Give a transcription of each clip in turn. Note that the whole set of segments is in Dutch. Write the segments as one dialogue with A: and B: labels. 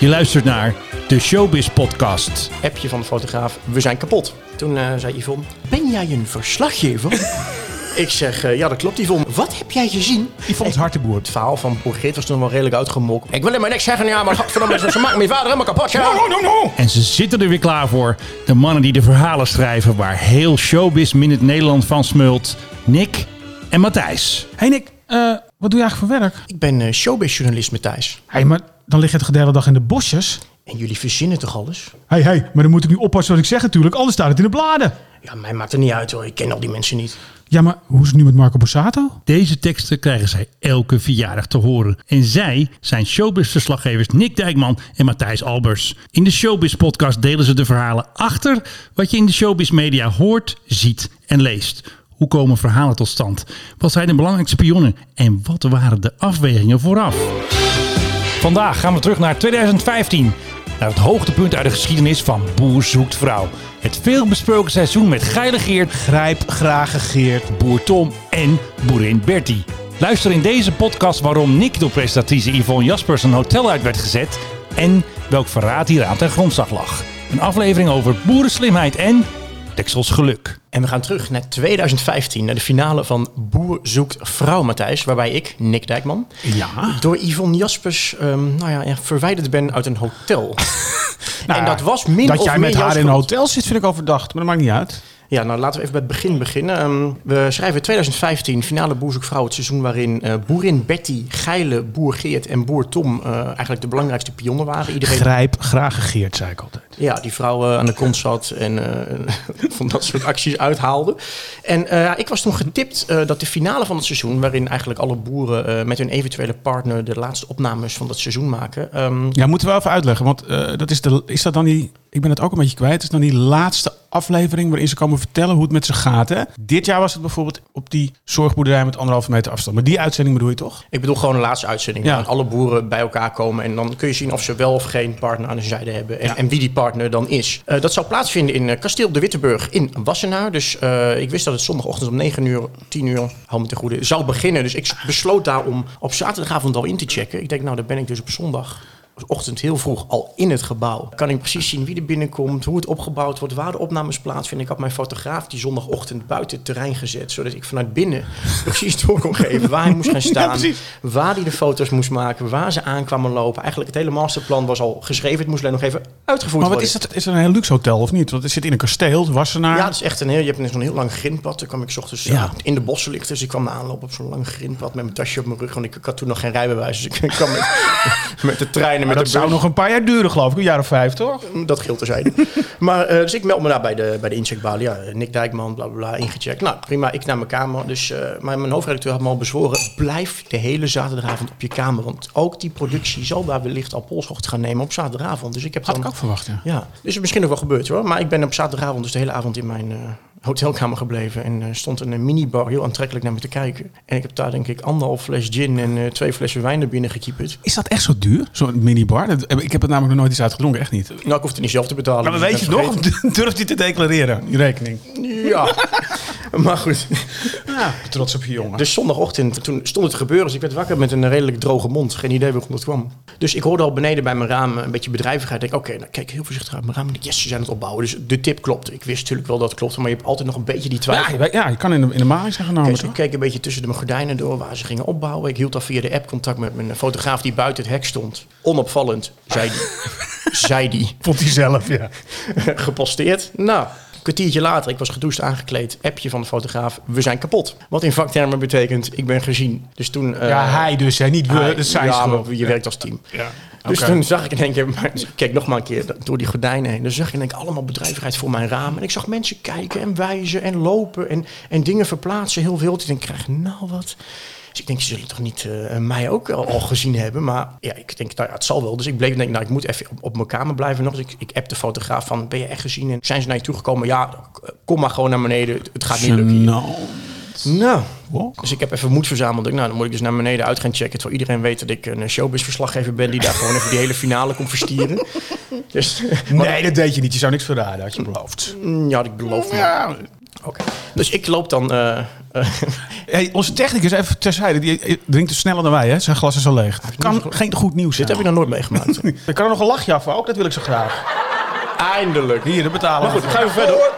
A: Je luistert naar de Showbiz Podcast.
B: appje van de fotograaf, we zijn kapot. Toen eh, zei Yvonne, ben jij een verslaggever? ik zeg, eh, ja dat klopt Yvonne. Wat heb jij gezien?
C: Yvonne is harteboer.
B: Het verhaal van Boer Geert was toen wel redelijk uitgemokt. Ik wil helemaal niks zeggen, ja, maar godverdomme, ze maken mijn vader helemaal kapot, ja.
A: En ze zitten er weer klaar voor. De mannen die de verhalen schrijven waar heel Showbiz Minute Nederland van smult. Nick en Matthijs.
C: Hey Nick, eh, wat doe je eigenlijk voor werk?
B: Ik ben uh, showbizjournalist Matthijs.
C: Hey, maar dan lig je toch de hele dag in de bosjes?
B: En jullie verzinnen toch alles?
C: Hey, hey, maar dan moet ik nu oppassen wat ik zeg natuurlijk, anders staat het in de bladen.
B: Ja, mij maakt het niet uit hoor, ik ken al die mensen niet.
C: Ja, maar hoe is het nu met Marco Borsato?
A: Deze teksten krijgen zij elke verjaardag te horen. En zij zijn Showbiz-verslaggevers Nick Dijkman en Matthijs Albers. In de Showbiz-podcast delen ze de verhalen achter wat je in de Showbiz-media hoort, ziet en leest. Hoe komen verhalen tot stand? Wat zijn de belangrijkste spionnen? En wat waren de afwegingen vooraf? Vandaag gaan we terug naar 2015. Naar het hoogtepunt uit de geschiedenis van Boer zoekt vrouw. Het veelbesproken seizoen met Geile Geert,
C: Grijp graag Geert.
A: Boer Tom en boerin Bertie. Luister in deze podcast waarom Nick door presentatrice Yvonne Jaspers een hotel uit werd gezet en welk verraad hieraan ten grondslag lag. Een aflevering over boerenslimheid en Deksels geluk.
B: En we gaan terug naar 2015, naar de finale van Boer zoekt vrouw, Matthijs. Waarbij ik, Nick Dijkman,
C: Ja.
B: door Yvonne Jaspers ehm, nou ja, ja, verwijderd ben uit een hotel. en dat was min
C: Dat
B: of
C: jij met haar in een hotel zit, vind ik overdacht. Maar dat maakt niet uit.
B: Ja, nou laten we even bij het begin beginnen. Ehm, we schrijven 2015, finale Boer zoekt vrouw. Het seizoen waarin eh, boerin Betty, Geile, boer Geert en boer Tom eh, eigenlijk de belangrijkste pionnen waren. Iedereen
C: Grijp graag Geert, zei ik altijd.
B: Ja, die vrouw eh, aan de kont zat en van dat soort acties uithaalde. En ik was toen getipt dat de finale van het seizoen, waarin eigenlijk alle boeren met hun eventuele partner de laatste opnames van dat seizoen maken. ehm,
C: Ja, moeten we wel even uitleggen. Want dat is, de, is dat dan die... Ik ben het ook een beetje kwijt. Is dan die laatste aflevering waarin ze komen vertellen hoe het met ze gaat, hè? Dit jaar was het bijvoorbeeld op die zorgboerderij met anderhalve meter afstand. Maar die uitzending bedoel je toch?
B: ik bedoel gewoon een laatste uitzending.
C: Ja.
B: Waarin alle boeren bij elkaar komen. En dan kun je zien of ze wel of geen partner aan hun zijde hebben. En,
C: Ja.
B: en wie die partner dan is. Eh, dat zou plaatsvinden in eh, Kasteel de Witteburg in Wassenaar. Dus eh, ik wist dat het zondagochtend om 9 uur, 10 uur, hou me ten goede, zou beginnen. Dus ik besloot daarom op zaterdagavond al in te checken. Ik denk, nou, dan ben ik dus op zondag. Ochtend heel vroeg al in het gebouw. Kan ik precies zien wie er binnenkomt, hoe het opgebouwd wordt, waar de opnames plaatsvinden. Ik had mijn fotograaf die zondagochtend buiten het terrein gezet, zodat ik vanuit binnen precies door kon geven waar hij moest gaan staan, waar hij de foto's moest maken, waar ze aankwamen lopen. Eigenlijk het hele masterplan was al geschreven, het moest alleen nog even uitgevoerd
C: Maar wat
B: worden.
C: is dat? Is het een heel luxe hotel of niet? Want het zit in een kasteel, Wassenaar.
B: Ja, het is echt een heel. Je hebt zo'n heel lang grindpad. Toen kwam ik 's ochtends
C: Ja.
B: ja. in de bossen liggen. Dus ik kwam aanlopen op zo'n lang grindpad met mijn tasje op mijn rug. Want ik, ik had toen nog geen rijbewijs. Dus ik kwam met, met de treinen, met
C: dat
B: de
C: zou nog een paar jaar duren, geloof ik. Een jaar of vijf, toch?
B: Dat geldt terzijde. maar eh, dus ik meld me daar bij de, bij de incheckbalie. Ja, Nick Dijkman, bla bla bla, ingecheckt. Nou, prima. Ik naar mijn kamer. Dus, eh, maar mijn hoofdredacteur had me al bezworen. Blijf de hele zaterdagavond op je kamer. Want ook die productie zal daar wellicht al polshoogte gaan nemen op zaterdagavond. Dus ik heb
C: Had
B: dan...
C: ik ook verwacht, ja.
B: Ja, dus het misschien nog wel gebeurd hoor. Maar ik ben op zaterdagavond dus de hele avond in mijn eh, hotelkamer gebleven. En er stond een eh, minibar heel aantrekkelijk naar me te kijken. En ik heb daar denk ik anderhalf fles gin en eh, twee flessen wijn naar binnen gekieperd.
C: Is dat echt zo duur, zo'n minibar? Dat- Ik heb het namelijk nog nooit eens uitgedronken, echt niet.
B: Nou, ik hoef het niet zelf te betalen.
C: Maar
B: dus
C: weet je nog? Durft je te declareren, die rekening?
B: Ja, maar goed.
C: Ja, trots op je jongen.
B: Dus zondagochtend, toen stond het te gebeuren. Dus ik werd wakker met een redelijk droge mond. Geen idee waarom dat kwam. Dus ik hoorde al beneden bij mijn raam een beetje bedrijvigheid. Ik denk, oké, nou kijk heel voorzichtig uit mijn raam. Yes, ze zijn het opbouwen. Dus de tip klopt. Ik wist natuurlijk wel dat het klopte. Maar je hebt altijd nog een beetje die twijfel.
C: ja, je weet- ja, je kan in de, in de zijn genomen,
B: Dus ik keek een beetje tussen de gordijnen door waar ze gingen opbouwen. Ik hield al via de app contact met mijn fotograaf die buiten het hek stond. Onopvallend, zei die. zei die.
C: Vond hij zelf, ja.
B: Geposteerd. Nou, een kwartiertje later, ik was gedoucht aangekleed. Appje van de fotograaf, we zijn kapot. Wat in vaktermen betekent, ik ben gezien. Dus toen... eh,
C: Ja, hij dus, hè, niet we,
B: hij-
C: dat zijn
B: ja, maar je werkt als team.
C: Ja.
B: Dus toen zag ik in één keer, maar ik keek nog maar een keer door die gordijnen heen. Dus zag ik in één keer allemaal bedrijvigheid voor mijn raam. En ik zag mensen kijken en wijzen en lopen en, en dingen verplaatsen heel wild. Ik denk, krijg nou wat. Dus ik denk, ze zullen toch niet eh, mij ook al, al gezien hebben. Maar ja, ik denk, nou ja, het zal wel. Dus ik bleef denken, nou, ik moet even op, op mijn kamer blijven nog. Dus ik, ik app de fotograaf van, ben je echt gezien? En zijn ze naar je toegekomen? Ja, kom maar gewoon naar beneden. Het- Het gaat niet lukken hier.
C: Nou, Wow.
B: dus ik heb even moed verzameld. Nou, dan moet ik dus naar beneden uit gaan checken. Terwijl iedereen weet dat ik een showbiz-verslaggever ben... die daar gewoon even die hele finale komt verstieren. Dus
C: Nee, dat deed je niet. Je zou niks verraden, had je beloofd.
B: mm, ja, ik beloof me.
C: Ja,
B: Oké. Dus ik loop dan... eh, eh,
C: Hey, onze technicus, even terzijde, die drinkt dus sneller dan wij, hè? Zijn glas is al leeg. Kan geen goed nieuws
B: dit heb ik nog nooit meegemaakt.
C: Ik kan er nog een lachje af, ook dat wil ik zo graag.
B: Eindelijk.
C: Hier, dat betalen
B: Maar goed, gaan we verder.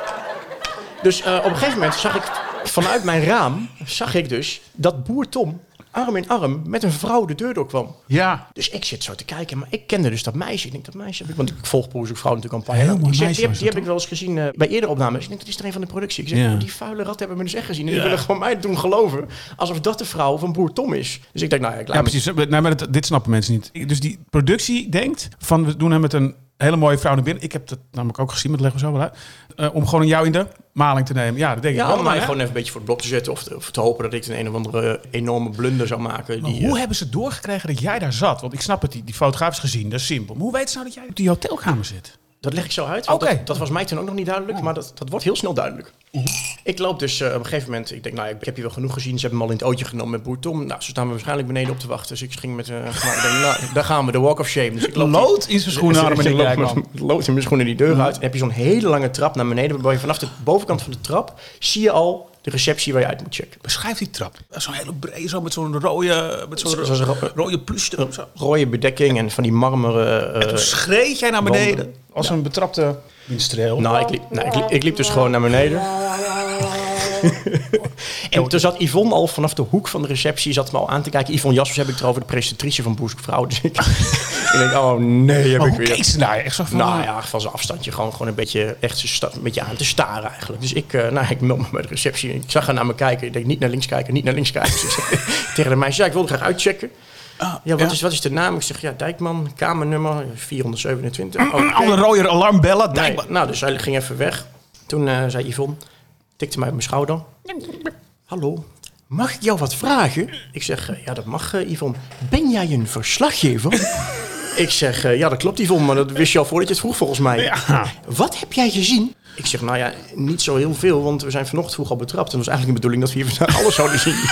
B: Dus eh, op een gegeven moment zag ik vanuit mijn raam... zag ik dus dat boer Tom arm in arm met een vrouw de deur door kwam.
C: Ja.
B: Dus ik zit zo te kijken, maar ik kende dus dat meisje. Ik denk, dat meisje heb ik, want ik volg Boer Zoekt Vrouw natuurlijk al een paar jaar. Ik zeg, die heb, die heb ik wel eens gezien eh, bij eerdere opnames. Ik denk, dat is er een van de productie. Ik zeg,
C: Ja.
B: oh, die vuile rat hebben we dus echt gezien. En die willen gewoon mij doen geloven alsof dat de vrouw van boer Tom is. Dus ik denk, nou ja, ik laat
C: Ja, precies. Nee, maar dat- dit snappen mensen niet. Dus die productie denkt van we doen hem met een hele mooie vrouw naar binnen. Ik heb dat namelijk ook gezien, maar dat leggen we zo wel uit. Eh, om gewoon jou in de maling te nemen. Ja, dat denk ik
B: Ja,
C: wel.
B: om mij
C: hè?
B: gewoon even een beetje voor het blok te zetten. Of te, of te hopen dat ik een, een of andere enorme blunder zou maken. Die,
C: hoe
B: eh,
C: hebben ze doorgekregen dat jij daar zat? Want ik snap het, die, die fotograaf is gezien, dat is simpel. Maar hoe weten ze nou dat jij op die hotelkamer zit?
B: Dat leg ik zo uit. want. Dat, dat was mij toen ook nog niet duidelijk, maar dat, dat wordt heel snel duidelijk. Ik loop dus eh, op een gegeven moment, ik denk, nou, ik heb hier wel genoeg gezien. Ze hebben hem al in het ootje genomen met Boer Tom. Nou, ze staan me waarschijnlijk beneden op te wachten. Dus ik ging met, ik denk, nou, daar gaan we, de walk of shame. Dus ik loop
C: Lood in zijn schoenen,
B: Ik loop
C: Dijkman.
B: met Lood in mijn schoenen die deur uit. Dan heb je zo'n hele lange trap naar beneden. Waarbij je vanaf de bovenkant van de trap zie je al de receptie waar je uit moet checken.
C: Beschrijf die trap. Zo'n hele brede, zo met zo'n rode, met zo'n
B: Zo- ro-
C: rode. Zo.
B: Rode bedekking en van die marmeren... eh,
C: Toen schreed jij naar beneden als een betrapte minstreel.
B: Nou, ik liep, nou, ik, liep, ik liep dus gewoon naar beneden. en toen zat Yvonne al vanaf de hoek van de receptie zat me al aan te kijken. Yvonne Jaspers heb ik het over, de presentatrice van Boezek Vrouw. Dus ik, ik denk, oh nee, heb
C: Maar
B: ik weer...
C: ze je? Echt zo van...
B: Nou ja, van zijn afstandje gewoon, gewoon een beetje, echt een beetje aan te staren eigenlijk. Dus ik, eh, nou, ik meld me bij de receptie. Ik zag haar naar me kijken. Ik denk, niet naar links kijken, niet naar links kijken. Dus tegen de meisje, ja, ik wilde graag uitchecken.
C: Ah,
B: Ja, wat,
C: ja.
B: Is, wat is de naam? Ik zeg, ja, Dijkman, kamernummer 427. Oh, oké.
C: Alle rode alarmbellen.
B: Nee,
C: Dijkman.
B: nou, dus hij ging even weg. Toen eh, zei Yvonne, tikte mij op mijn schouder. Hallo, mag ik jou wat vragen? Ik zeg, eh, ja, dat mag, eh, Yvonne. Ben jij een verslaggever? ik zeg, eh, ja, dat klopt, Yvonne, maar dat wist je al voordat je het vroeg, volgens mij.
C: Ja.
B: Wat heb jij gezien? Ik zeg, nou ja, niet zo heel veel, want we zijn vanochtend vroeg al betrapt. En het was eigenlijk de bedoeling dat we hier vandaag alles zouden zien.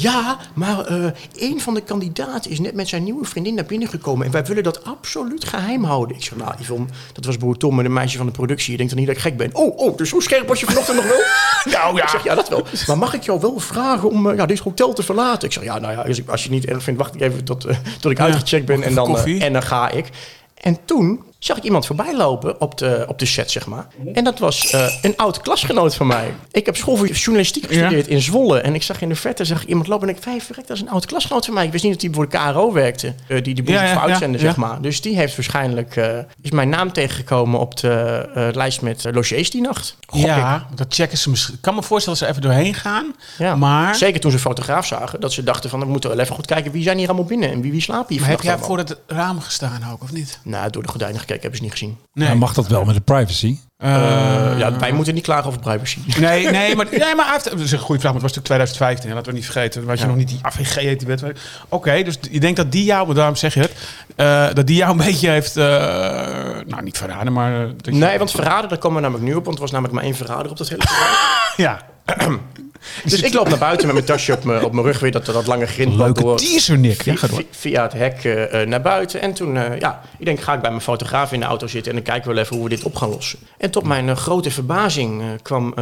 B: Ja, maar eh, een van de kandidaten is net met zijn nieuwe vriendin naar binnen gekomen. En wij willen dat absoluut geheim houden. Ik zeg, nou Yvonne, dat was broer Tom en een meisje van de productie. Je denkt dan niet dat ik gek ben. Oh, oh, dus zo scherp was je vanochtend nog wel?
C: Nou ja.
B: Ik zeg, ja, dat wel. Maar mag ik jou wel vragen om eh, ja, dit hotel te verlaten? Ik zeg, ja, nou ja, als, je het niet erg vindt, wacht ik even tot, eh, tot ik uitgecheckt ben. En dan, en dan ga ik. En toen zag ik iemand voorbij lopen op de, op de set, zeg maar. En dat was eh, een oud klasgenoot van mij. Ik heb school voor journalistiek gestudeerd in Zwolle. En ik zag in de verte zag ik iemand lopen en ik vijf verrekt, dat is een oud klasgenoot van mij. Ik wist niet dat hij voor de KRO werkte, eh, die die boel
C: Ja, ja,
B: zeg maar. Dus die heeft waarschijnlijk, eh, is mijn naam tegengekomen op de lijst met uh, logiers die nacht. Gok ik.
C: Ja, dat checken ze misschien. Ik kan me voorstellen dat ze even doorheen gaan.
B: Ja.
C: Maar,
B: Zeker toen ze een fotograaf zagen, dat ze dachten van, we moeten wel even goed kijken wie zijn hier allemaal binnen en wie, wie slapen hier
C: maar heb jij voor het raam gestaan ook, of niet?
B: Nou, door de gordijnen gekeken hebben ze niet gezien.
C: Nee.
A: Ja, mag dat wel met de privacy?
C: Eh,
B: ja, wij moeten niet klagen over privacy.
C: Nee, nee, maar, nee, maar hij heeft, dat is een goede vraag, maar het was natuurlijk 2015. hè, Laten we niet vergeten. Had je nog niet die AVG heet die wet. Oké, dus je denkt dat die jou, maar daarom zeg je het, eh, dat die jou een beetje heeft, eh, nou niet verraden, maar... eh,
B: Nee, want verraden, daar komen we namelijk nu op. Want er was namelijk maar één verrader op dat hele.
C: Ja.
B: Dus ik loop naar buiten met mijn tasje op mijn, op mijn rug weer. Dat, dat lange grindpad door.
C: teaser, Nick. Ja,
B: Via,
C: door.
B: via- het hek eh, eh, naar buiten. En toen, eh, ja, ik denk, ga ik bij mijn fotograaf in de auto zitten... en dan kijken we wel even hoe we dit op gaan lossen. En tot mijn grote verbazing kwam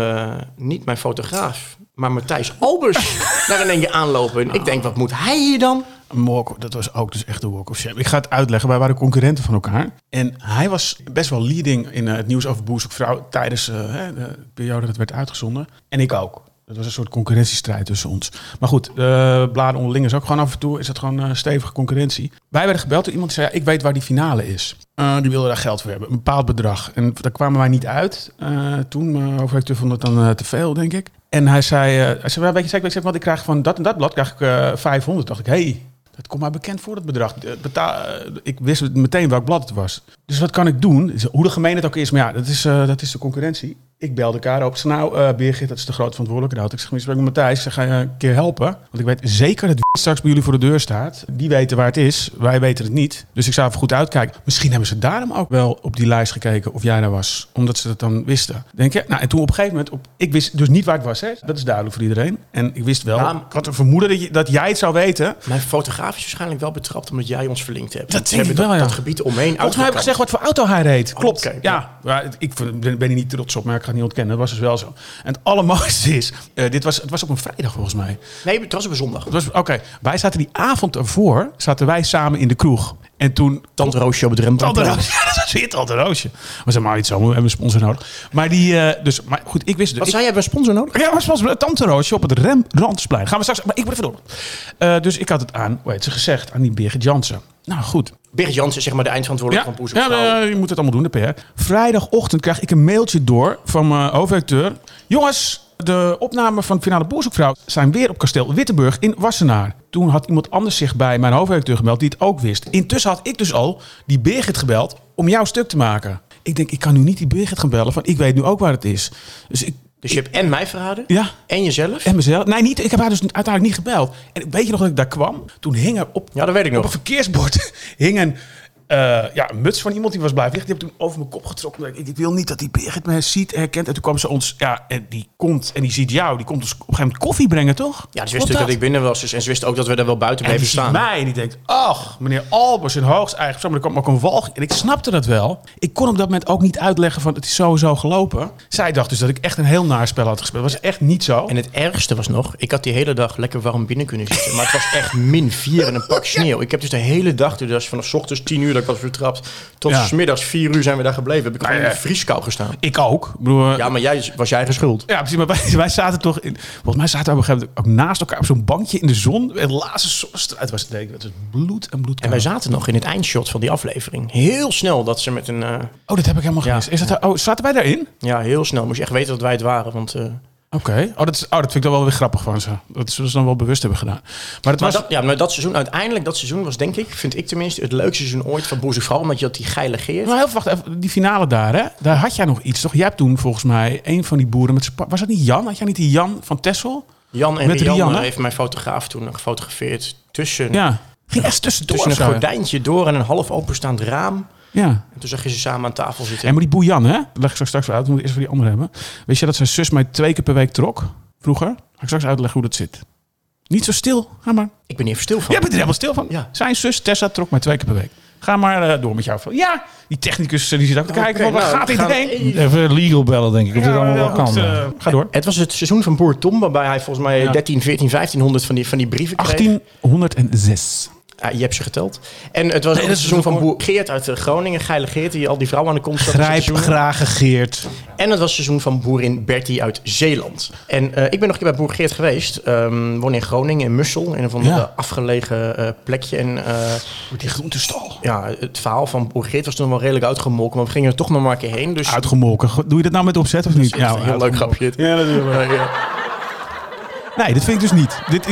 B: niet mijn fotograaf... maar Matthijs Albers daar in één keer aanlopen. En ik denk, wat moet hij hier dan?
C: Een walk, dat was ook dus echt een walk of shame. Ik ga het uitleggen. Wij waren concurrenten van elkaar. En hij was best wel leading in het nieuws over Boer Zoekt Vrouw tijdens de periode dat het werd uitgezonden. En ik ook. Dat was een soort concurrentiestrijd tussen ons. Maar goed, de bladen onderling is ook gewoon af en toe is dat gewoon eh, stevige concurrentie. Wij werden gebeld door iemand die zei, ja, ik weet waar die finale is. Eh, die wilde daar geld voor hebben, een bepaald bedrag. En daar kwamen wij niet uit. Eh, toen, uh, hoofdredacteur vond het dan eh, te veel, denk ik. En hij zei, eh, hij zei wel, weet je ik zeg, want ik krijg van dat en dat blad krijg ik eh 500. dacht ik, hey, dat komt mij bekend voor, dat bedrag. Eh, eh, ik wist meteen welk blad het was. Dus wat kan ik doen? Hoe de gemeen het ook is, maar ja, dat is, eh, dat is de concurrentie. Ik belde elkaar op. Ik nou, eh Birgit, dat is de grote verantwoordelijkheid. Ik zeg, ik spreek met Matthijs. Ik zeg, ga je een keer helpen? Want ik weet zeker dat straks bij jullie voor de deur staat. Die weten waar het is. Wij weten het niet. Dus ik zou even goed uitkijken. Misschien hebben ze daarom ook wel op die lijst gekeken of jij daar was. Omdat ze dat dan wisten. Denk je? Nou, en toen op een gegeven moment... Op, ik wist dus niet waar het was. Hè? Dat is duidelijk voor iedereen. En ik wist wel... Ik had een vermoeden dat, je, dat jij het zou weten.
B: Mijn fotograaf is waarschijnlijk wel betrapt omdat jij ons verlinkt hebt.
C: Dat
B: Ze
C: ik
B: hebben
C: wel,
B: dat,
C: ja.
B: dat gebied omheen
C: Volgens mij heb ik gezegd wat voor auto hij reed. Klopt.
B: oké.
C: ja, ik ben ben er niet trots op. Maar het niet ontkennen, dat was dus wel zo. En het allermooiste is, eh, dit was, het was op een vrijdag volgens mij.
B: Nee, het was op een zondag.
C: Oké, wij zaten die avond ervoor, zaten wij samen in de kroeg. En toen...
B: Tante Roosje op het Rembrandt.
C: Tante Roosje. Ja, dat weer Tante Roosje. We zijn maar niet zo, we hebben een sponsor nodig. Maar die, eh, dus, maar goed, ik wist het.
B: Wat
C: Ik-
B: zei je, hebben we een sponsor nodig?
C: ja, maar sponsor, Tante Roosje op het Rembrandtsplein. Gaan we straks, maar ik moet even door. Eh, dus ik had het aan, hoe heet ze gezegd, aan die Birgit Jansen. Nou goed,
B: Birgit Jansen, zeg maar de eindverantwoordelijke van Poes
C: ja, eh, je moet het allemaal doen, de PR. Vrijdagochtend krijg ik een mailtje door van mijn hoofdredacteur. Jongens, de opnamen van Finale Boerzoekvrouw zijn weer op kasteel Wittenburg in Wassenaar. Toen had iemand anders zich bij mijn hoofdredacteur gemeld die het ook wist. Intussen had ik dus al die Birgit gebeld om jouw stuk te maken. Ik denk, ik kan nu niet die Birgit gaan bellen, van ik weet nu ook waar het is. Dus ik,
B: Dus je hebt en mij verraden,
C: ja,
B: en jezelf.
C: en mezelf. Nee, niet, ik heb haar dus uiteindelijk niet gebeld. En weet je nog dat ik daar kwam? Toen hing er op
B: Ja, dat weet ik
C: op een
B: nog.
C: verkeersbord hing een, ja, een muts van iemand die was blijven liggen. Die heb toen over mijn kop getrokken. Ik, ik wil niet dat die Birgit me ziet, herkent. En toen kwam ze ons, ja, en die komt en die ziet jou. Die komt ons op een gegeven moment koffie brengen, toch?
B: Ja, ze wist natuurlijk dat ik binnen was. Dus, en ze wist ook dat we daar wel buiten
C: en die
B: bleven
C: ziet
B: staan.
C: mij en die denkt, ach, meneer Albers in hoogst eigen. Maar er kwam ook een walg. En ik snapte dat wel. Ik kon op dat moment ook niet uitleggen van, het is sowieso gelopen. Zij dacht dus dat ik echt een heel naar spel had gespeeld. Dat was echt niet zo.
B: En het ergste was nog, ik had die hele dag lekker warm binnen kunnen zitten. Maar het was echt min 4 en een pak sneeuw. Ik heb dus de hele dag, dus vanaf ochtends 10 uur dat ik was vertrapt, tot
C: Ja.
B: s middags 4 uur zijn we daar gebleven. Heb ik gewoon in de vrieskou gestaan.
C: ik ook. Ik bedoel,
B: Ja, maar jij, was jij geschuld?
C: Ja, precies. Maar wij, wij zaten toch... In, volgens mij zaten we op een gegeven moment ook naast elkaar op zo'n bankje in de zon. En de laatste zonnestrijd was het, nee, het was bloed en bloed.
B: En wij zaten nog in het eindshot van die aflevering. Heel snel dat ze met een... eh,
C: Oh, dat heb ik helemaal
B: Ja.
C: gemist. Is dat, oh, zaten wij daarin?
B: ja, heel snel. Moest je echt weten dat wij het waren. Want, eh,
C: Oké. Oh, dat is, oh, dat vind ik dan wel weer grappig van ze. Dat ze dan wel bewust hebben gedaan. Maar het
B: maar,
C: was...
B: dat, ja, maar dat seizoen, uiteindelijk dat seizoen was denk ik, vind ik tenminste, het leukste seizoen ooit van Vrouw. Omdat je had die geile geert.
C: Maar heel, wacht even, die finale daar, hè? Daar had jij nog iets, toch? Jij hebt toen volgens mij een van die boeren met Was dat niet Jan? Had jij niet die Jan van Tessel?
B: Jan en
C: Met
B: Rianne
C: Rianne?
B: heeft mijn fotograaf toen gefotografeerd tussen,
C: Ja. Ging echt tussendoor
B: tussen een gordijntje door en een half openstaand raam.
C: Ja.
B: En toen zag je ze samen aan tafel zitten.
C: En maar die Boejan, hè? Dat leg ik zo straks uit. Moet ik eerst voor die andere hebben. Weet je dat zijn zus mij twee keer per week trok? Vroeger? Ga ik straks uitleggen hoe dat zit. Niet zo stil. Ga maar.
B: Ik ben hier even stil van.
C: Jij bent er helemaal stil van.
B: Ja.
C: Zijn zus Tessa trok mij twee keer per week. Ga maar eh, door met jou. Ja, die technicus eh, die zit ook te kijken. van, waar
B: nou,
C: gaat dit heen?
A: Even legal bellen, denk ik. Of dit allemaal wel kan.
C: eh, ga door.
B: Het was het seizoen van Boer Tom, waarbij hij volgens mij
C: Ja.
B: 13, 14, 1500 van die, van die brieven kreeg.
C: 1806.
B: Ja, je hebt ze geteld. En het was ook
C: dat
B: het seizoen van Boer Geert uit eh, Groningen, Geile Geert, die al die vrouwen aan de kont
C: Grijp graag Geert.
B: En het was het seizoen van boerin Bertie uit Zeeland. En eh, ik ben nog een keer bij Boer Geert geweest. Ehm woon in Groningen, in Mussel, in een van de
C: Ja.
B: afgelegen eh, plekje. En eh,
C: Die groentestal.
B: ja, het verhaal van Boer Geert was toen wel redelijk uitgemolken, maar we gingen er toch nog maar een keer heen. Dus
C: Uitgemolken. Doe je dat nou met opzet of niet?
B: Ja, heel leuk grapje.
C: Ja, dat doen we. Nee, dat vind ik dus niet. Dit,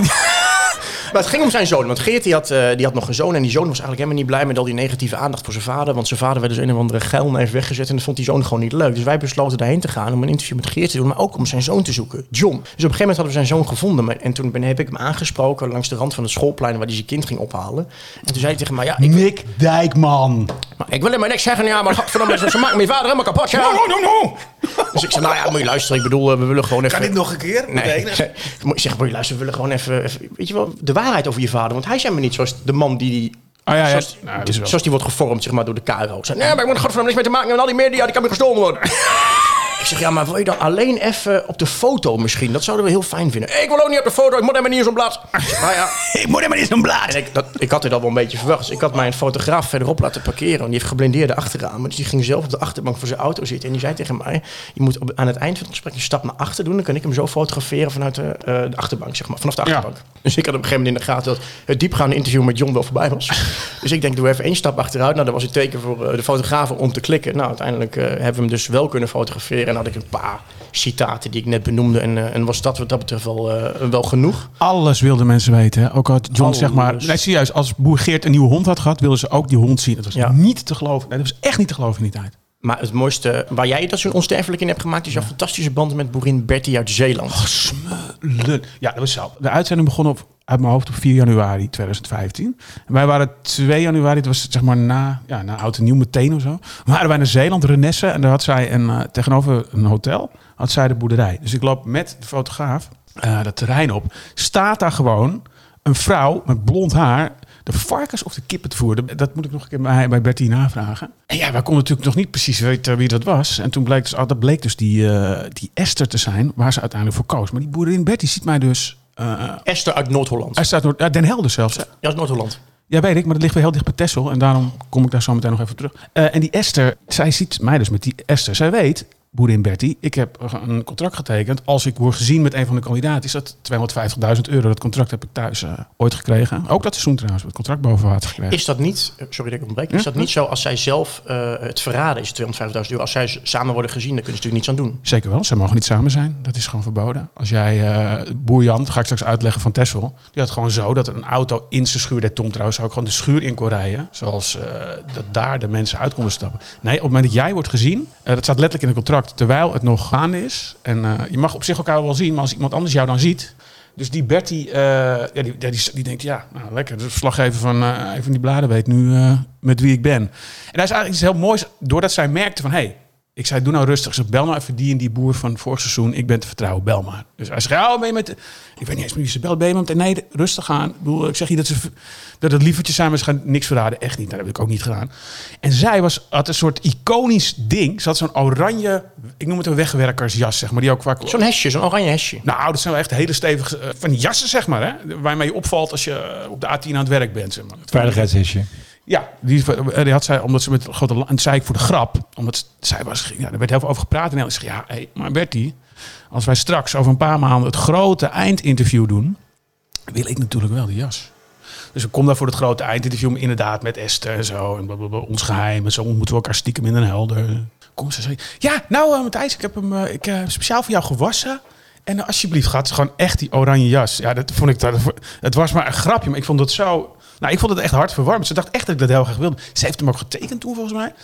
B: Maar het ging om zijn zoon. Want Geert die had, eh, die had nog een zoon. En die zoon was eigenlijk helemaal niet blij met al die negatieve aandacht voor zijn vader. Want zijn vader werd dus een of andere geilneef weggezet. En dat vond die zoon gewoon niet leuk. Dus wij besloten daarheen te gaan om een interview met Geert te doen. Maar ook om zijn zoon te zoeken, John. Dus op een gegeven moment hadden we zijn zoon gevonden. Maar- En toen ben, heb ik hem aangesproken langs de rand van het schoolplein waar hij zijn kind ging ophalen. En toen zei hij tegen mij, ja, ik,
C: Nick Dijkman.
B: maar ik wil helemaal niks zeggen. Ja, maar godverdomme, ze maken mijn vader helemaal kapot. Ja.
C: no, no.
B: Dus ik zei, nou ja, moet je luisteren. Ik bedoel, eh, we willen gewoon even...
C: Kan dit nog een keer?
B: Nee, ik zeg, ik zeg, moet je luisteren, we willen gewoon even, even, weet je wel, de waarheid over je vader. Want hij is helemaal niet zoals de man die, die
C: Oh ja, ja.
B: zoals,
C: Nou,
B: die wordt gevormd, zeg maar, door de KRO. Ik zeg, nee, maar ik moet er godverdomme niks mee te maken hebben. Al die media, die kan weer gestolen worden. ik zeg, ja, maar wil je dan alleen even op de foto misschien? Dat zouden we heel fijn vinden. Ik wil ook niet op de foto, ik moet helemaal niet in zo'n blad. Nou ja,
C: Ik moet helemaal niet zo'n blaad.
B: en ik, dat, ik had dit al wel een beetje verwacht. Dus ik had mijn fotograaf verderop laten parkeren. Want die heeft geblindeerde achterramen. Dus die ging zelf op de achterbank van zijn auto zitten. En die zei tegen mij... Je moet op, aan het eind van het gesprek een stap naar achter doen. Dan kan ik hem zo fotograferen vanuit de, eh, de achterbank, zeg maar. Vanaf de
C: Ja.
B: achterbank. Dus ik had op een gegeven moment in de gaten... dat het diepgaande interview met John wel voorbij was. dus ik denk, doe even één stap achteruit. Nou, dat was het teken voor eh, de fotografen om te klikken. Nou, uiteindelijk eh, hebben we hem dus wel kunnen fotograferen. En had ik een paar citaten die ik net benoemde. En, eh, en was dat wat dat betreft wel, eh, wel genoeg.
C: Alles wilden mensen weten. Hè? Ook had John, zeg maar... Nee, serieus. Als boer Geert een nieuwe hond had gehad, wilden ze ook die hond zien. Dat was
B: Ja.
C: niet te geloven. Nee, dat was echt niet te geloven in die tijd.
B: Maar het mooiste waar jij dat zo'n onsterfelijk in hebt gemaakt... is jouw fantastische band met boerin Bertie uit Zeeland.
C: Le- Ja, dat was zo. De uitzending begon op, uit mijn hoofd op 4 januari 2015. En wij waren 2 januari, dat was zeg maar na, ja, na oud en nieuw meteen of zo. Waren wij naar Zeeland, Renesse. En daar had zij een, eh, tegenover een hotel, had zij de boerderij. Dus ik loop met de fotograaf eh dat terrein op. Staat daar gewoon een vrouw met blond haar de varkens of de kippen te voeren. Dat moet ik nog een keer bij, bij Bertie navragen. En ja, wij konden natuurlijk nog niet precies weten wie dat was. En toen bleek dus, oh, dat bleek dus die, eh, die Esther te zijn, waar ze uiteindelijk voor koos. Maar die boerin Bertie ziet mij dus... eh
B: Esther uit Noord-Holland.
C: Noord, ja, Den Helder zelfs. hè?
B: Ja, uit Noord-Holland.
C: Ja, weet ik, maar dat ligt weer heel dicht bij Texel. En daarom kom ik daar zo meteen nog even terug. Eh, en die Esther, zij ziet mij dus met die Esther. Zij weet, boerin Bertie, ik heb een contract getekend. Als ik word gezien met een van de kandidaten, is dat 250.000 euro. Dat contract heb ik thuis eh, ooit gekregen. Ook dat seizoen trouwens, het contract boven water gekregen.
B: Is dat niet, eh, sorry dat ik ontbreek, is dat niet zo als zij zelf eh, het verraden is, 250.000 euro. Als zij samen worden gezien, dan kunnen ze natuurlijk niets aan doen.
C: Zeker wel, ze mogen niet samen zijn. Dat is gewoon verboden. Als jij, eh boer Jan, dat ga ik straks uitleggen van Tessel. Die had gewoon zo dat een auto in zijn schuur, dat Tom trouwens ook gewoon de schuur in kon rijden. Zoals dat daar de mensen uit konden stappen. Nee, op het moment dat jij wordt gezien, dat staat letterlijk in het contract, terwijl het nog gaande is. En eh, je mag op zich elkaar wel zien, maar als iemand anders jou dan ziet. Dus die Bertie, eh, ja, die, die, die denkt, ja, nou, lekker. De verslaggever van een van die bladen weet nu met wie ik ben. En dat is eigenlijk iets heel moois, doordat zij merkte van, hé, hey, ik zei, doe nou rustig. Ze bel nou even die en die boer van vorig seizoen. Ik ben te vertrouwen, bel maar. Dus hij zegt, oh, ben je met... Ik weet niet eens meer wie ze belt. Ben je met... Nee, rustig aan. Ik, bedoel, ik zeg niet dat, ze, dat het lievertjes zijn, maar ze gaan niks verraden. Echt niet, dat heb ik ook niet gedaan. En zij was, had een soort iconisch ding. Ze had zo'n oranje, ik noem het een wegwerkersjas, zeg maar. Die ook vaak...
B: Zo'n hesje, zo'n oranje hesje.
C: Nou, dat zijn wel echt hele stevige... eh, van die jassen, zeg maar, hè. Waarmee je opvalt als je eh, op de A10 aan het werk bent, zeg maar.
D: Veiligheidshesje.
C: Ja, die, eh, die had zij, omdat ze met grote... la- En dat zei ik voor de grap, omdat zij was... Ja, er werd heel veel over gepraat. En ik zeg, ja, hey, maar Bertie... Als wij straks over een paar maanden het grote eindinterview doen... wil ik natuurlijk wel die jas. Dus ik kom daar voor het grote eindinterview, inderdaad met Esther en zo. En blablabla, ons geheim en zo ontmoeten we elkaar stiekem in een helder. Kom ze zei, ja, nou eh, Matthijs, ik heb hem eh, ik, speciaal voor jou gewassen. En alsjeblieft, gaat ze gewoon echt die oranje jas. Ja, dat vond ik, dat, het was maar een grapje, maar ik vond het zo... Nou, ik vond het echt hartverwarmend. Ze dacht echt dat ik dat heel graag wilde. Ze heeft hem ook getekend toen, volgens mij.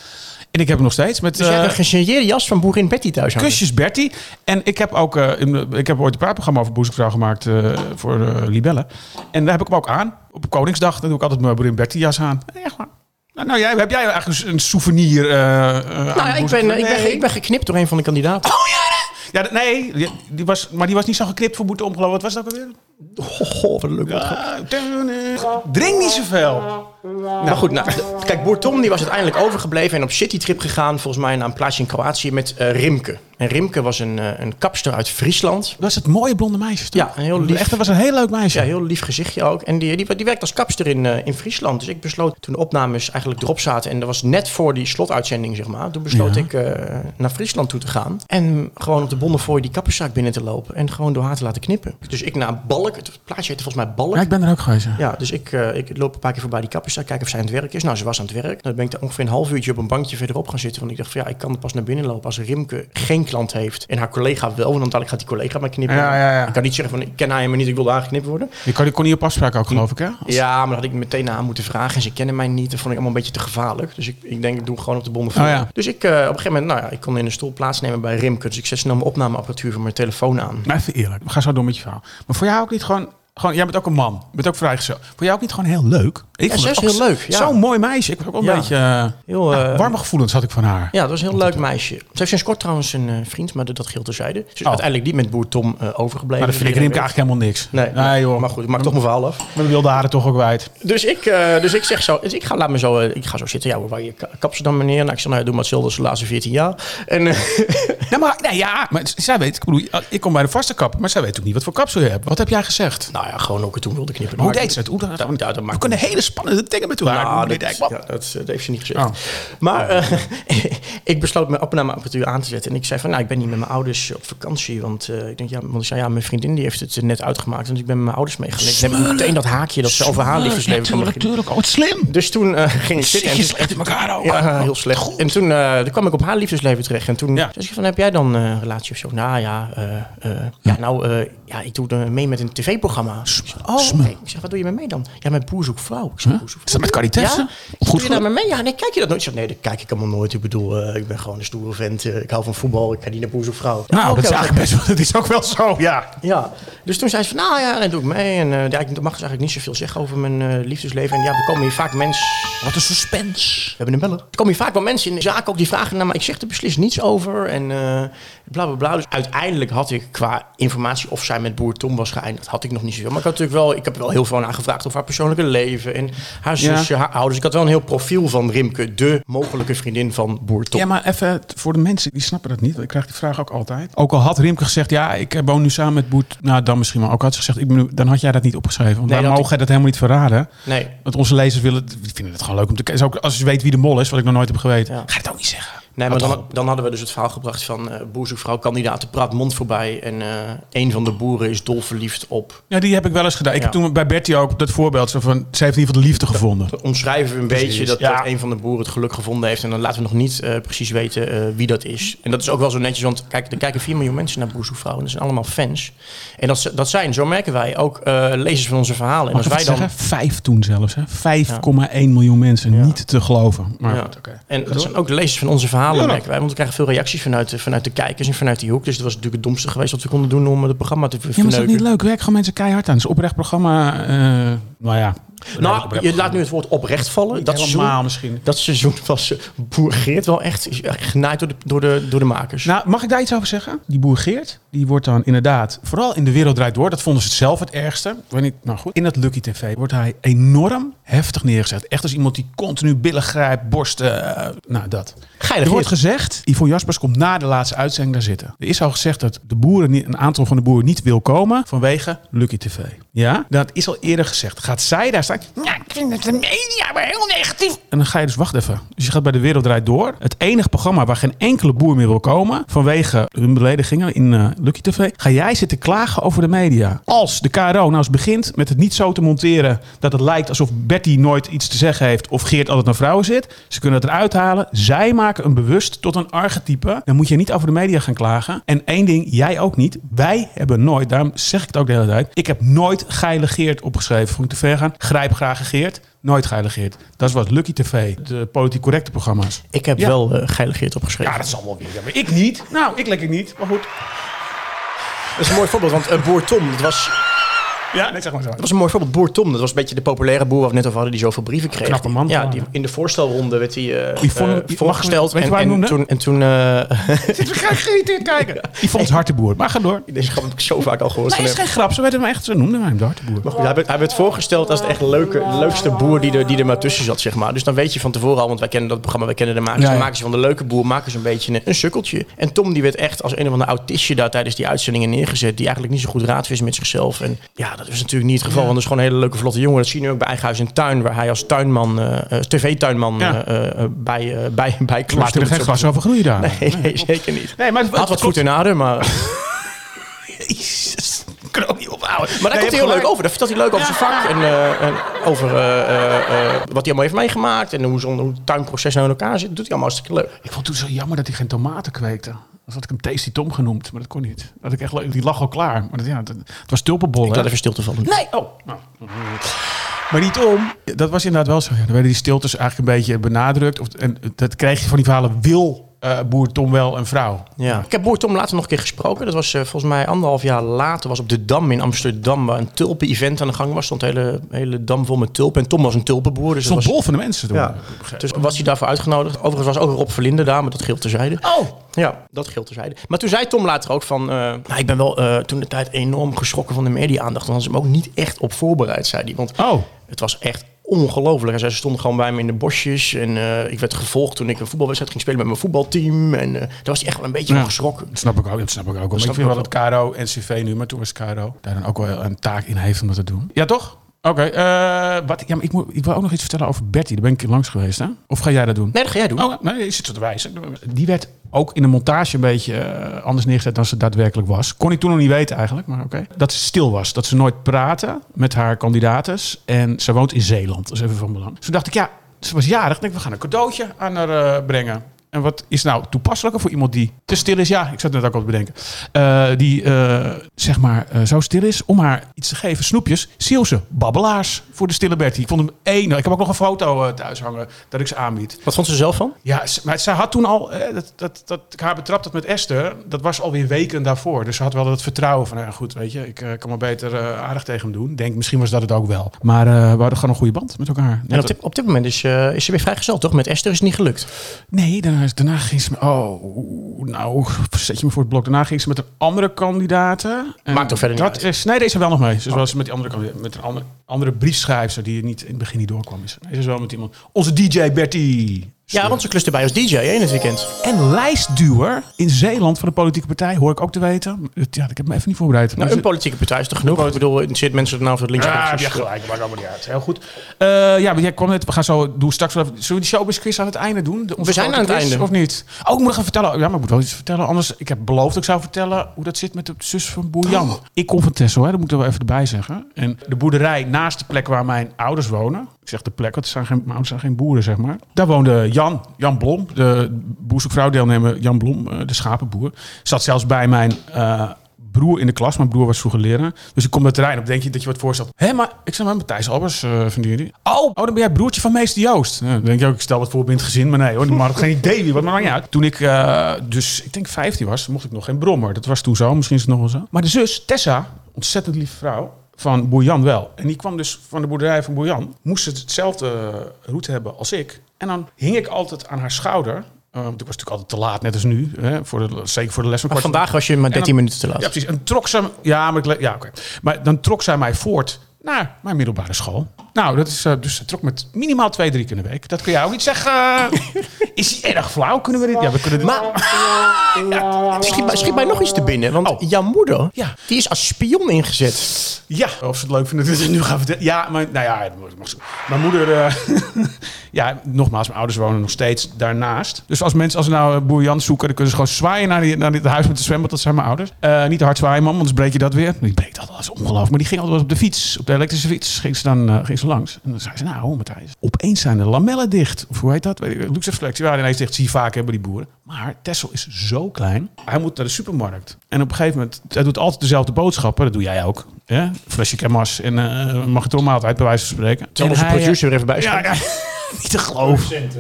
C: En ik heb hem nog steeds met...
B: Dus jij hebt
C: eh,
B: een gesigneerde jas van boerin Betty thuis hangen.
C: Kusjes Bertie. En ik heb ook eh, in- ik heb ooit een praatprogramma over Boezemvrouw gemaakt eh, voor eh, Libelle. En daar heb ik hem ook aan. Op Koningsdag dan doe ik altijd mijn Boerin Bertie jas aan. Echt waar. Nou, nou jij, heb jij eigenlijk een souvenir? eh,
B: Nou ja, ik ben, ik, ben, ik ben geknipt door een van de kandidaten.
C: Oh ja, ja, nee, die, was, maar die was niet zo geknipt voor boete omgelopen. Wat was dat alweer?
B: Goh, wat een leuk woord.
C: Drink niet zoveel.
B: Maar goed, nou, kijk, Boer Tom die was uiteindelijk overgebleven en op citytrip gegaan, volgens mij naar een plaatsje in Kroatië met eh, Rimke. En Rimke was een, eh, een kapster uit Friesland.
C: Dat was het mooie blonde meisje. toch?
B: Ja, een heel lief.
C: Echt, dat was een heel leuk meisje.
B: Ja, heel lief gezichtje ook. En die, die, die werkt als kapster in, eh, in Friesland. Dus ik besloot, toen de opnames eigenlijk erop zaten... en dat was net voor die slotuitzending, zeg maar... toen besloot
C: Ja.
B: ik eh, naar Friesland toe te gaan. En gewoon op de Bonnefoy die kapperszaak binnen te lopen... en gewoon door haar te laten knippen. Dus ik naar Balk, het plaatsje heette volgens mij Balk.
C: Ja, ik ben er ook geweest. ja.
B: Ja, dus ik, ik loop een paar keer voorbij die kapperszaak, kijken of zij aan het werk is. Nou, ze was aan het werk. Dan ben ik daar ongeveer een half uurtje op een bankje verderop gaan zitten. Want ik dacht van ja, ik kan pas naar binnen lopen als Rimke geen klant heeft. En haar collega wel, want dan dadelijk gaat die collega mij knippen.
C: Ja, ja, ja.
B: Ik kan niet zeggen van ik ken haar helemaal niet, ik wil daar geknipt worden.
C: Je kon, je kon niet op afspraak ook, geloof ik, hè? Als-
B: Ja, maar dat had ik meteen aan moeten vragen. En ze kennen mij niet. Dat vond ik allemaal een beetje te gevaarlijk. Dus ik, ik denk, ik doe gewoon op de bonden
C: Oh ja.
B: Dus ik, eh, op een gegeven moment, nou ja, ik kon in een stoel plaatsnemen bij Rimke. Dus ik zet snel mijn opnameapparatuur van mijn telefoon aan.
C: Maar even eerlijk, we gaan zo door met je verhaal. Maar voor jou ook niet gewoon... gewoon jij bent ook een man, bent ook vrijgezel. Voor jou ook niet gewoon heel leuk? Ik
B: Ja,
C: vond
B: ze
C: het
B: is
C: ook
B: heel leuk, ja.
C: Zo'n mooi meisje. Ik was ook wel een
B: Ja.
C: beetje... eh,
B: Heel, eh,
C: warme gevoelens had ik van haar.
B: Ja, dat was een heel leuk meisje. Ze heeft sinds kort trouwens een eh, vriend, maar dat, dat geldt terzijde. Ze is
C: Oh.
B: uiteindelijk niet met boer Tom overgebleven.
C: Maar dat vind ik eigenlijk helemaal niks.
B: Nee,
C: nee joh.
B: maar goed, ik maak toch mijn verhaal af.
C: We wilden haren toch ook kwijt.
B: Dus ik, dus ik zeg zo, dus ik ga, laat me zo, ik ga zo zitten. Ja, waar je ka- kap ze dan meneer? Nou, ik zeg, nou, ja, doe maar hetzelfde als de laatste 14 jaar. En
C: Nee, maar, nee, ja, maar zij weet, ik bedoel, ik kom bij de vaste kapper, maar zij weet ook niet wat voor kapsel je hebt. Wat heb jij gezegd?
B: nou ja, gewoon ook het toen wilde knippen.
C: Hoe deed ze het? Hoe, dat,
B: Ja, ja, dat
C: we kunnen hele spannende dingen met elkaar
B: Nou,
C: doen.
B: dat, ja, dat, dat heeft ze niet gezegd.
C: Oh.
B: Maar eh, ik besloot mijn opnameapparatuur aan te zetten. En ik zei van, nou, ik ben niet met mijn ouders op vakantie. Want eh, ik denk, ja, want ik zei, ja, mijn vriendin die heeft het net uitgemaakt. Dus ik ben met mijn ouders meegelegd. Dan heb ik meteen dat haakje dat ze over haar liefdesleven kan
C: Natuurlijk,
B: beginnen.
C: natuurlijk. Oh, wat slim.
B: Dus toen eh, ging ik zitten.
C: Zit je
B: en-
C: slecht in elkaar ook?
B: Ja, heel slecht. En toen, eh, toen kwam ik op haar liefdesleven terecht. En toen
C: Ja.
B: zei ze van, heb jij dan eh, een relatie of zo? Nou ja, eh, eh, ja nou, eh, ja, ik doe mee met een tv-programma. Oh. Ik zeg, wat doe je met mee dan? Ja, met Boer zoekt vrouw. Ik zeg,
C: Is dat met Carrie
B: ja?
C: Goed
B: doe je daar mee? Ja, nee, kijk je dat nooit? Ik zeg, nee, dat kijk ik allemaal nooit. Ik bedoel, eh, ik ben gewoon een stoere vent. eh, ik hou van voetbal. Ik ga niet naar Boer zoekt vrouw.
C: Nou, dat is eigenlijk best wel, dat is ook wel zo, ja.
B: Ja, dus toen zei ze van, nou ja, dan doe ik mee. En eh, ja, ik mag dus eigenlijk niet zoveel zeggen over mijn liefdesleven. En ja, er komen hier vaak mensen...
C: Wat een suspense.
B: We hebben een beller. Er komen hier vaak wel mensen in de zaak ook die vragen naar, maar ik zeg er beslist niets over. En eh bla bla bla. Dus uiteindelijk had ik qua informatie of zij met boer Tom was geëindigd, had ik nog niet. Maar ik had natuurlijk wel, ik heb wel heel veel aan haar gevraagd over haar persoonlijke leven en haar zusje, haar ouders. Ik had wel een heel profiel van Rimke, de mogelijke vriendin van Boer Tom.
C: Ja, maar even voor de mensen die snappen dat niet. Ik krijg die vraag ook altijd. Ook al had Rimke gezegd, ja, ik woon nu samen met Boet. Nou, dan misschien wel. Ook had ze gezegd, ik ben, dan had jij dat niet opgeschreven. Want
B: Nee,
C: wij mogen dat helemaal niet verraden.
B: Nee,
C: Want onze lezers willen, vinden het gewoon leuk om te kijken. Als je weet wie de mol is, wat ik nog nooit heb geweten.
B: Ja.
C: Ga je het ook niet zeggen.
B: Nee, maar dan, dan hadden we dus het verhaal gebracht van eh boerzoekvrouw kandidaat praat mond voorbij. En eh een van de boeren is dol verliefd op.
C: Ja, die heb ik wel eens gedaan. Ik
B: Ja.
C: heb toen bij Bertie ook dat voorbeeld. Zo van, ze heeft in ieder geval de liefde gevonden.
B: Dan omschrijven we een
C: Precies,
B: beetje dat,
C: ja.
B: dat een van de boeren het geluk gevonden heeft. En dan laten we nog niet eh, precies weten eh, wie dat is. En dat is ook wel zo netjes, want kijk, er kijken 4 miljoen mensen naar boerzoekvrouw. En dat zijn allemaal fans. En dat, dat zijn, zo merken wij, ook eh, lezers van onze verhalen. En als wij dan...
C: zeggen? Vijf toen zelfs. hè? 5,1 miljoen mensen.
B: Ja.
C: Niet te geloven. Maar
B: Ja.
C: goed, oké.
B: En dat zijn ook de lezers van onze verhalen, Merken wij. Want we krijgen veel reacties vanuit de, vanuit de kijkers en vanuit die hoek. Dus het was natuurlijk het domste geweest wat we konden doen om het programma te
C: Ja, maar is dat
B: verneuken.
C: niet leuk? Werk gewoon mensen keihard aan. Het is oprecht programma. eh, nou ja.
B: Nou, je laat nu het woord oprecht vallen. Dat
C: helemaal
B: seizoen,
C: misschien.
B: dat seizoen was eh, Boer Geert wel echt genaaid door de, door, de, door de makers.
C: Nou, mag ik daar iets over zeggen? Die boer Geert, die wordt dan inderdaad, vooral in de wereld draait door, dat vonden ze het zelf het ergste. Niet, nou goed. In dat Lucky TV wordt hij enorm heftig neergezet. Echt als iemand die continu billen grijpt, borsten, eh, nou dat.
B: Geilig
C: Er wordt gezegd, Yvonne Jaspers komt na de laatste uitzending daar zitten. Er is al gezegd dat de boeren, een aantal van de boeren niet wil komen vanwege Lucky TV. Ja, dat is al eerder gezegd. Gaat zij daar staan? Ja, ik vind dat de media maar heel negatief. En dan ga je dus, wacht even. Dus je gaat bij de Wereld Draait Door. Het enige programma waar geen enkele boer meer wil komen vanwege hun beledigingen in eh, Lucky TV. Ga jij zitten klagen over de media. Als de KRO nou eens begint met het niet zo te monteren dat het lijkt alsof Betty nooit iets te zeggen heeft of Geert altijd naar vrouwen zit. Ze kunnen het eruit halen. Zij maken een bewust tot een archetype. Dan moet je niet over de media gaan klagen. En één ding, jij ook niet. Wij hebben nooit, daarom zeg ik het ook de hele tijd. Ik heb nooit geile Geert opgeschreven. Vond ik te ver gaan. Grijp graag Geert. Nooit geile Geert. Dat is wat Lucky TV, de politiek correcte programma's.
B: Ik heb
C: Ja.
B: wel uh, Geilig Geert opgeschreven.
C: Ja, dat zal wel weer. Ja, maar ik niet. Nou, ik lekker niet. Maar goed.
B: Dat is een mooi voorbeeld, want uh, Boer Tom, dat was,
C: Ja, nee, zeg maar zo.
B: dat was een mooi voorbeeld. Boer Tom, dat was een beetje de populaire boer waar we net over hadden, die zoveel brieven kreeg.
C: Knappe man,
B: Ja, die, in de voorstelronde werd hij uh,
C: Yvonne-
B: uh, voorgesteld.
C: weet je
B: En, en, toen, en toen... uh,
C: Zit we graag geïrriteerd kijken. Die vond het harteboer. Maar ga door.
B: deze grap heb ik zo vaak al gehoord.
C: Nee, is geen grap. Zo, werd hem echt, zo noemden wij hem de harteboer.
B: Maar goed, hij, werd, hij werd voorgesteld als de echt leuke, leukste boer die er, die er maar tussen zat, zeg maar. Dus dan weet je van tevoren al, want wij kennen dat programma, wij kennen de makers.
C: Ja,
B: Dan
C: ja.
B: maken ze van de leuke boer maken ze een beetje een, een sukkeltje. En Tom die werd echt als een of ander autistje daar tijdens die uitzendingen neergezet, die eigenlijk niet zo goed raad wist met zichzelf. En ja, dat is natuurlijk niet het geval, want dat is gewoon een hele leuke vlotte jongen. Dat zie je nu ook bij Eigen Huis en Tuin, waar hij als tuinman, eh, eh, tv-tuinman
C: Ja.
B: eh, bij, bij, bij klust.
C: Laat er geen
B: het
C: gras over groeien daar.
B: Nee, nee, zeker niet.
C: Nee, maar
B: Hij had wat voet in adem, maar...
C: Jezus. Ik kan ook niet ophouden.
B: Maar daar
C: Nee,
B: komt hij heel leuk over. Daar vertelt hij leuk over zijn vak. En, en over wat hij allemaal heeft meegemaakt. En hoe hoe het tuinproces nou in elkaar zit. Dat doet hij allemaal hartstikke leuk.
C: Ik vond het toen zo jammer dat hij geen tomaten kweekte. Dan had ik hem Tasty Tom genoemd, maar dat kon niet. Dat had ik echt. Die lag al klaar. Maar dat, ja, dat, het was tulpenbol.
B: Ik laat even stil te vallen.
C: Nee, oh. Nou. Maar niet om. Dat was inderdaad wel zo. Ja, dan werden die stiltes eigenlijk een beetje benadrukt. Of, en dat kreeg je van die verhalen. Wil eh, boer Tom wel een vrouw?
B: Ja. Ik heb Boer Tom later nog een keer gesproken. Dat was eh, volgens mij anderhalf jaar later. was op de Dam in Amsterdam. Waar een tulpen-event aan de gang was. Stond een hele, hele dam vol met tulpen. En Tom was een tulpenboer. Dus, dat
C: stond
B: was,
C: bol van de mensen toen.
B: ja. dus was hij daarvoor uitgenodigd. Overigens was ook Rob Verlinde daar. Maar dat geldt terzijde.
C: Oh,
B: Ja, dat geldt terzijde. Maar toen zei Tom later ook van... eh, nou, ik ben wel eh, toen de tijd enorm geschrokken van de media-aandacht. Want ze hem ook niet echt op voorbereid, zei hij. Want
C: oh.
B: het was echt ongelooflijk. Ze stonden gewoon bij me in de bosjes. En eh, ik werd gevolgd toen ik een voetbalwedstrijd ging spelen met mijn voetbalteam. En eh, daar was hij echt wel een beetje
C: Ja.
B: van geschrokken.
C: Dat snap ik ook. Dat snap ik ook.
B: snap
C: ik vind wel dat KRO, NCV nu, maar toen was KRO daar dan ook wel een taak in heeft om dat te doen. Ja, toch? Oké. eh, wat? Ja, maar ik, moet, ik wil ook nog iets vertellen over Bertie. Daar ben ik langs geweest, hè? Of ga jij dat doen?
B: Nee, dat ga jij doen.
C: Oh, nee, je zit zo te wijzen. Die werd ook in de montage een beetje eh, anders neergezet dan ze daadwerkelijk was. Kon ik toen nog niet weten eigenlijk, maar oké. Dat ze stil was. Dat ze nooit praatte met haar kandidates. En ze woont in Zeeland. Dat is even van belang. Dus toen dacht ik, ja, ze was jarig. Ik denk, we gaan een cadeautje aan haar eh, brengen. En wat is nou toepasselijker voor iemand die te stil is? Ja, ik zat net ook al te bedenken. Eh, die eh, zeg maar eh, zo stil is om haar iets te geven. Snoepjes, Zeeuwse babbelaars voor de stille Bertie. Ik vond hem één. Ik heb ook nog een foto thuis hangen dat ik ze aanbied.
B: Wat vond ze zelf van?
C: Ja, maar zij had toen al, dat, dat, dat ik haar betrapt had met Esther, dat was alweer weken daarvoor. Dus ze had wel het vertrouwen van, ja goed, weet je, ik kan maar beter aardig tegen hem doen. Denk, misschien was dat het ook wel. Maar we hadden gewoon een goede band met elkaar.
B: En op dit, op dit moment is, is ze weer vrijgesteld, toch? Met Esther is het niet gelukt.
C: Nee, daar daarna ging ze... met- Oh, nou, zet je me voor het blok. Daarna ging ze met een andere kandidaten. En
B: Maakt toch verder niet
C: dat
B: uit?
C: Is, nee, deze wel nog mee. Ze was met die andere met een andere, andere briefschrijver die niet in het begin niet doorkwam. Is. Is wel met iemand. Onze DJ Bertie.
B: Ja, want ze klust erbij als DJ hè, in het weekend.
C: En lijstduwer in Zeeland van de politieke partij, hoor ik ook te weten. Ja, ik heb me even niet voorbereid.
B: Nou, een politieke partij is toch genoeg? Ik bedoel, er zit mensen er nou voor het links
C: Ja, heb je gelijk, maakt allemaal niet uit. Heel goed. Eh, ja, maar jij kwam net, we gaan zo doen straks wel even- Zullen we die showbiz quiz aan het einde doen? De- onze
B: We zijn aan het
C: quiz,
B: einde.
C: Of niet? Oh, ik moet nog even vertellen. Ja, maar ik moet wel iets vertellen. Anders, ik heb beloofd dat ik zou vertellen hoe dat zit met de zus van Boer Jan. Ik kom van Texel, hè, dat moeten we even erbij zeggen. En de boerderij naast de plek waar mijn ouders wonen. Ik zeg de plek, want het zijn geen, ouders zijn geen boeren, zeg maar. Daar woonde Jan, Jan Blom, de boerzoekvrouw-deelnemer Jan Blom, eh, de schapenboer. Zat zelfs bij mijn eh, broer in de klas. Mijn broer was vroeger leraar. Dus ik kom dat terrein op. Denk je dat je wat voorstelt? Hé, maar ik zeg maar Matthijs Albers, eh van jullie. Oh, oh, dan ben jij broertje van meester Joost. Dan denk je ook, ik stel wat voor in het gezin. Maar nee hoor, maar had geen idee wie. Wat maakt niet. Toen ik dus, ik denk 15 was, mocht ik nog geen brommer. Dat was toen zo, misschien is het nog wel zo. Maar de zus, Tessa, ontzettend lieve vrouw. Van Boer Jan wel. En die kwam dus van de boerderij van Boer Jan. Moest ze hetzelfde eh, route hebben als ik. En dan hing ik altijd aan haar schouder. Want ik was natuurlijk altijd te laat, net als nu. Hè, voor de, zeker voor de les van
B: Maar
C: kwart
B: vandaag was je maar 13
C: dan-
B: minuten te laat.
C: ja, precies. En trok ze... Ja, maar, ik, ja, oké. maar dan trok zij mij voort naar mijn middelbare school. Nou, dat is, eh, dus ze trok met minimaal twee, drie keer in de week. Dat kun jij ook niet zeggen. is hij erg flauw? Kunnen we dit? Ja, we kunnen dit...
B: Maar ja, schiet, mij, schiet mij nog iets te binnen. Want
C: Oh.
B: jouw moeder,
C: Ja.
B: die is als spion ingezet.
C: Ja, of ze het leuk vinden dat ik het nu ga vertellen. Ja, maar nou ja, dat mag- mag zo. mijn moeder... eh, ja, nogmaals, mijn ouders wonen nog steeds daarnaast. Dus als mensen als ze nou eh, boer Jan zoeken... dan kunnen ze gewoon zwaaien naar, die, naar dit huis met de zwembad. Dat zijn mijn ouders. Niet te hard zwaaien, man, anders breek je dat weer. Die breekt altijd als ongelooflijk. Maar die ging altijd op de fiets, op de elektrische fiets. Ging ze dan ging langs. En dan zei ze, nou Matthijs, opeens zijn de lamellen dicht. Of hoe heet dat? Luxeflex. Ja, ineens dicht. Zie je vaak hebben die boeren. Maar Tessel is zo klein. Hij moet naar de supermarkt. En op een gegeven moment, hij doet altijd dezelfde boodschappen. Dat doe jij ook. Ja? Flesje kermas en uh, magnetronmaaltijd, bij wijze van spreken.
B: Zal onze
C: hij,
B: producer er even bij
C: ja,
B: zijn.
C: ja, niet te geloven.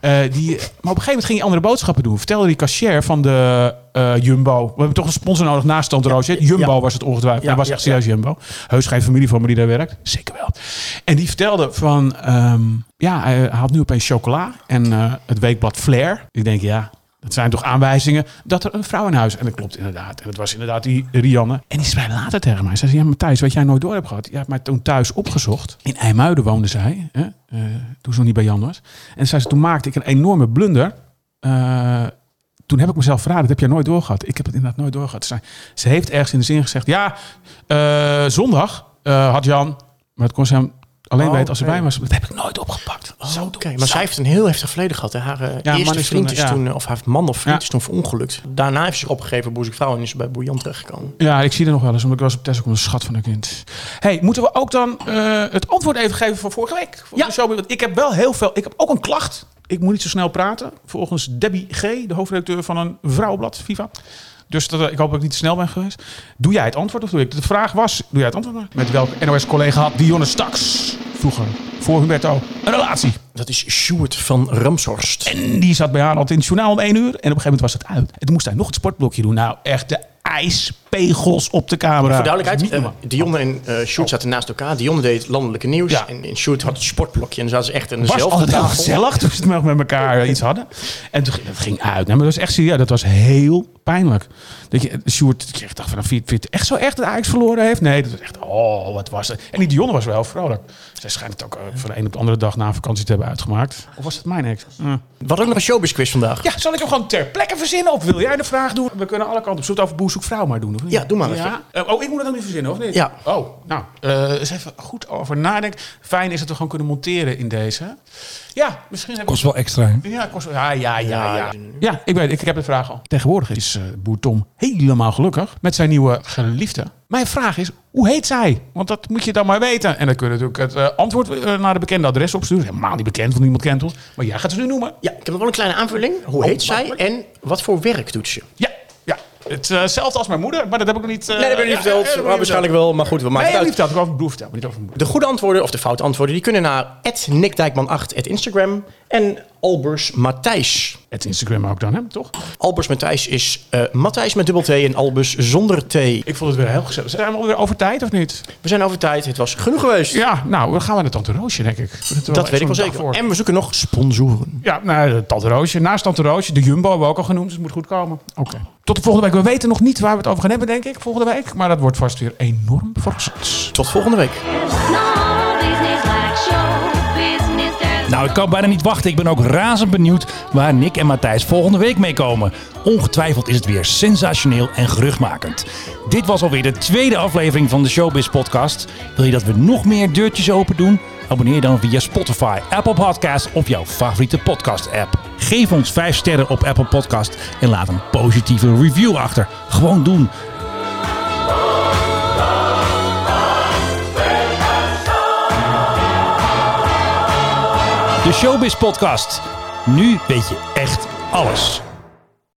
C: Eh, die, maar op een gegeven moment ging hij andere boodschappen doen. Vertelde die cashier van de eh, Jumbo. We hebben toch een sponsor nodig naast Tante Roosje. Jumbo
B: Ja.
C: was het ongetwijfeld.
B: Ja,
C: Hij was echt serieus Jumbo. Heus geen familie van me die daar werkt. Zeker wel. En die vertelde van... ehm, ja, hij haalt nu opeens chocola. En eh, het weekblad Flair. Ik denk, ja... Dat zijn toch aanwijzingen dat er een vrouw in huis... En dat klopt inderdaad. En dat was inderdaad die Rianne. En die zei later tegen mij. Zei, ja Matthijs, wat jij nooit door hebt gehad. Je hebt mij toen thuis opgezocht. In IJmuiden woonde zij. Hè? eh, toen ze nog niet bij Jan was. En zei ze, toen maakte ik een enorme blunder. Eh, toen heb ik mezelf verraden. Dat heb jij nooit doorgehad. Ik heb het inderdaad nooit doorgehad. Ze, zei- ze heeft ergens in de zin gezegd... Ja, eh, zondag had Jan... Maar dat kon ze hem alleen
B: Oh,
C: weten als ze bij was. Dat heb ik nooit opgepakt.
B: Oké, maar zij heeft een heel heftig verleden gehad. Hè. Haar eh,
C: man
B: eerste
C: is
B: vriend
C: toen,
B: is
C: ja.
B: toen, eh, of haar man of vriend
C: Ja.
B: is toen verongelukt. Daarna heeft ze zich opgegeven bij vrouw en is ze bij Jan terechtgekomen.
C: Ja, ik zie er nog wel eens, omdat ik was op Tesla kom een schat van een kind. Hey, moeten we ook dan eh, het antwoord even geven van vorige week? Voor
B: Ja.
C: de show? Want ik heb wel heel veel. Ik heb ook een klacht. Ik moet niet zo snel praten. Volgens Debbie G, de hoofdredacteur van een vrouwenblad, Viva. Dus dat, ik hoop dat ik niet te snel ben geweest. Doe jij het antwoord of doe ik? De vraag was, doe jij het antwoord maar? Met welke NOS-collega had Dionne Staks vroeger voor Humberto een relatie?
B: Dat is Sjoerd van Ramshorst.
C: En die zat bij haar altijd in het journaal om één uur. En op een gegeven moment was het uit. En toen moest hij nog het sportblokje doen. Nou, echt de ijspegels op de camera.
B: Voor duidelijkheid, eh. Dionne en eh Sjoerd zaten naast elkaar. Dionne deed landelijke nieuws
C: Ja.
B: en, en Sjoerd had het sportblokje. En zaten ze echt
C: was
B: dezelfde
C: altijd heel
B: tafel.
C: gezellig toen ze nog met elkaar eh, iets hadden. En toen ging dat ging uit. Nee, maar dat was echt serieus. Dat was heel pijnlijk. Dat je, Sjoerd, ik dacht van, vind je vind je het echt zo echt dat Ajax verloren heeft? Nee, dat was echt, oh, wat was het. En die Dionne was wel vrolijk. Zij schijnt het ook eh, van de een op de andere dag na een vakantie te hebben uitgemaakt. Of was het mijn ex?
B: Hadden ook nog een showbiz quiz vandaag.
C: Ja, zal ik hem gewoon ter plekke verzinnen? Of wil jij de vraag doen? We kunnen alle kanten op. Zullen we het over boer zoekt vrouw maar doen? Of niet?
B: Ja, doe maar
C: Ja? Eh, oh, ik moet het dan nu verzinnen, of niet?
B: Ja.
C: Oh, nou, eh eens even goed over nadenken. Fijn is dat we gewoon kunnen monteren in deze. Ja, misschien hebben
D: Kost wel extra.
C: Ja, kost wel- ja, ja, ja,
B: Ja,
C: ja. Ja, ik weet, ik, ik heb de vraag al. Tegenwoordig is eh, boer Tom helemaal gelukkig met zijn nieuwe geliefde. Mijn vraag is, hoe heet zij? Want dat moet je dan maar weten. En dan kun je natuurlijk het eh, antwoord eh, naar de bekende adres opsturen. Helemaal niet bekend, want niemand kent ons. Maar jij gaat ze nu noemen.
B: Ja, ik heb nog wel een kleine aanvulling. Hoe heet zij en wat voor werk doet ze?
C: Ja. Hetzelfde als mijn moeder, maar dat heb ik nog niet...
B: Nee, dat heb je niet verteld. maar waarschijnlijk wel. Maar goed, we maken het
C: ik
B: uit.
C: Ik heb maar niet over.
B: De goede antwoorden, of de foute antwoorden, die kunnen naar nickdijkman8 at Instagram en Albers Matthijs.
C: Het Instagram ook dan, hè? Toch?
B: Albers Matthijs is eh Matthijs met dubbel T en Albus zonder T.
C: Ik vond het weer heel gezellig. Zijn we alweer over tijd of niet?
B: We zijn over tijd. Het was genoeg geweest.
C: Ja, nou, we gaan naar Tante Roosje, denk ik.
B: dat weet ik wel zeker. En we zoeken nog sponsoren.
C: Ja, nou, Tante Roosje. Naast Tante Roosje, de Jumbo hebben we ook al genoemd, dus het moet goed komen. Oké. Tot de volgende week. We weten nog niet waar we het over gaan hebben, denk ik, volgende week. Maar dat wordt vast weer enorm verrassend.
B: Tot volgende week.
A: Nou, ik kan bijna niet wachten. Ik ben ook razend benieuwd waar Nick en Matthijs volgende week mee komen. Ongetwijfeld is het weer sensationeel en geruchtmakend. Dit was alweer de tweede aflevering van de Showbiz podcast. Wil je dat we nog meer deurtjes open doen? Abonneer dan via Spotify, Apple Podcasts of jouw favoriete podcast app. Geef ons 5 sterren op Apple Podcast en laat een positieve review achter. Gewoon doen. De Showbiz podcast. Nu weet je echt alles.